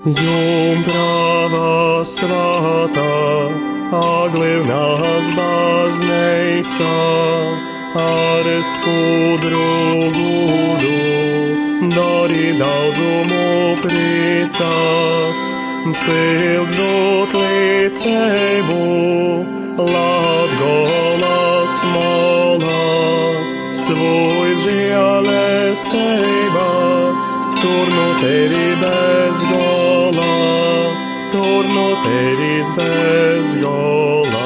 Jumprava svētā, aglivnās baznīca, ar skudru gudu, dari daudzumu priecās, cils dot līdzību, Latgolas molā, svoj žēlestības, tur no tevi bez gola, tur no tevis bez gola.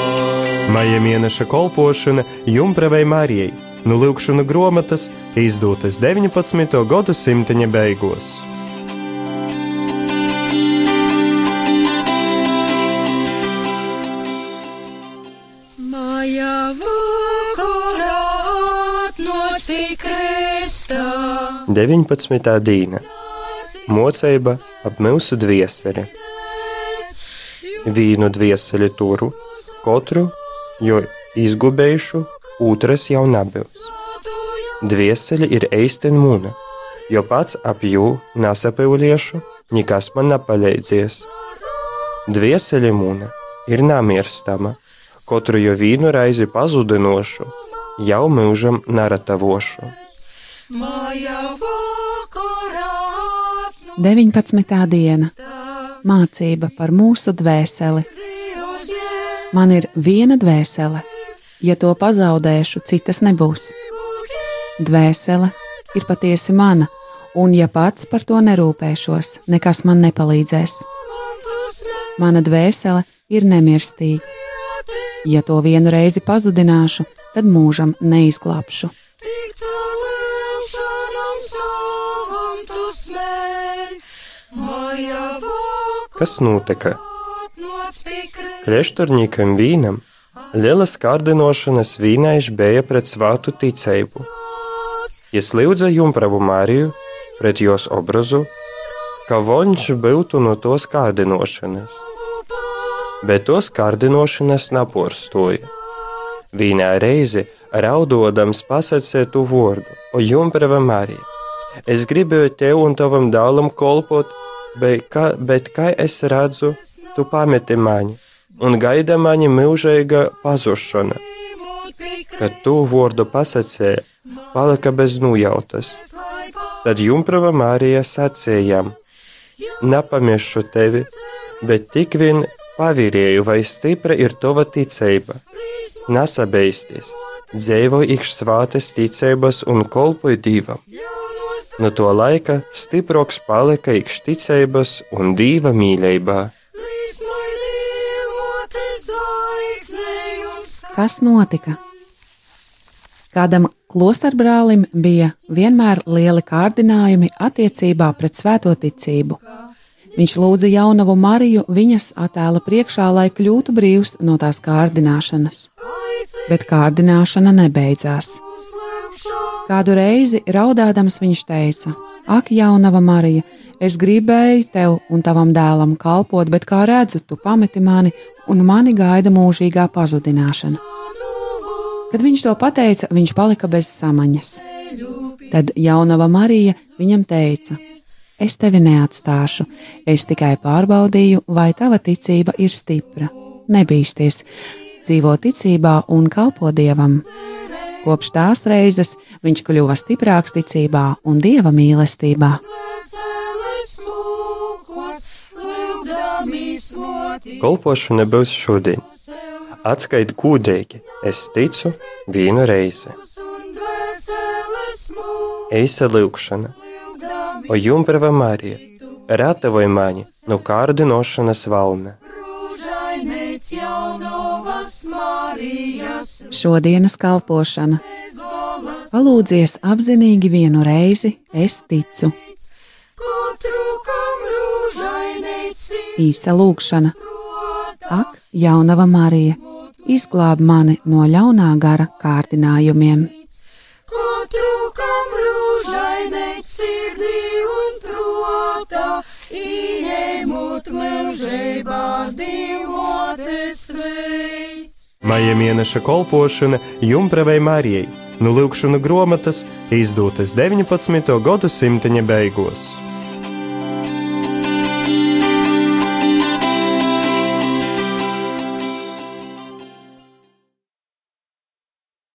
Maija mēneša kolpošana Jumpravai Marijai, nu lūkšana grāmatas izdotas 19. gadsimta beigās. 19. dīna Mocība ap mūsu dvieseli. Vīnu dvieseli turu, katru, jo izgubējušu, otras jau nebūs. Dvieseli ir eisten mūna, jo pats ap jū nesapīliešu, nekas man nepalīdzies. Dvieseli mūna ir namirstama, katru jo vīnu reizi pazudinošu, jau mūžam naratavošu. Vakarā 19. diena - mācība par mūsu dvēseli. Man ir viena dvēsele, ja to pazaudēšu, citas nebūs. Dvēsele ir patiesi mana, un ja pats par to nerūpēšos, nekas man nepalīdzēs. Mana dvēsele ir nemirstīga. Ja to vienu reizi pazudināšu, tad mūžam neizglābšu. Tik Kas notika? Krešturniekam vīnam lielas kārdinošanas vīnaiši bija pret svātu ticību. Es lūdzu Jumpravu Mariju pret jos obrazu, ka viņš būtu no tos kārdinošanas. Bet tos kārdinošanas naporstoja. Vīnā reizi raudodams pasakīja tu vārdu, o Jumprava Marija. Es gribēju tev un tavam dēlam kolpot, bet kā, bet kā es redzu, tu pameti mani un gaida mani mūžīga pazušana. Kad tu vārdu pasakīji, palika bez nujautas. Tad Jumprava Marija sacījām: Nepamešu tevi, bet tik vien pavirēju, vai stipra ir tava ticība. Nesabeisties, dzīvo ikš svātes ticības un kolpoju divam. No to laika stiproks palika ikš ticības un diva mīlībā. Kas notika? Kādam klosterbrālim bija vienmēr lieli kārdinājumi attiecībā pret svēto ticību. Viņš lūdza jaunavu Mariju viņas attēla priekšā, lai kļūtu brīvs no tās kārdināšanas. Bet kārdināšana nebeidzās. Kādu reizi raudādams viņš teica: Ak, jaunava Marija, es gribēju tev un tavam dēlam kalpot, bet kā redzu, tu pameti mani un mani gaida mūžīgā pazudināšana. Kad viņš to pateica, viņš palika bez samaņas. Tad jaunava Marija viņam teica: Es tevi neatstāšu, es tikai pārbaudīju, vai tava ticība ir stipra. Nebīsties, dzīvo ticībā un kalpo dievam. Kopš tās reizes viņš kļuva stiprāks ticībā un dieva mīlestībā. Kolpošana būs šodien. Atskaiti gudīgi, es ticu vienu reizi. Eisa lūkšana, o Jumprava Marija, ratavoj mani no kārdinošanas valna. Šodienas kalpošana. Palūdzies apzinīgi vienu reizi, es ticu. Īsa lūkšana. Ak, jaunava Marija, izglāb mani no ļaunā gara kārdinājumiem. Ieņemot mūžībā divotes veids. Maija mēneša kolpošana Jumpravai Marijai, nu lūkšana grāmatas izdotas 19. gadsimta beigās.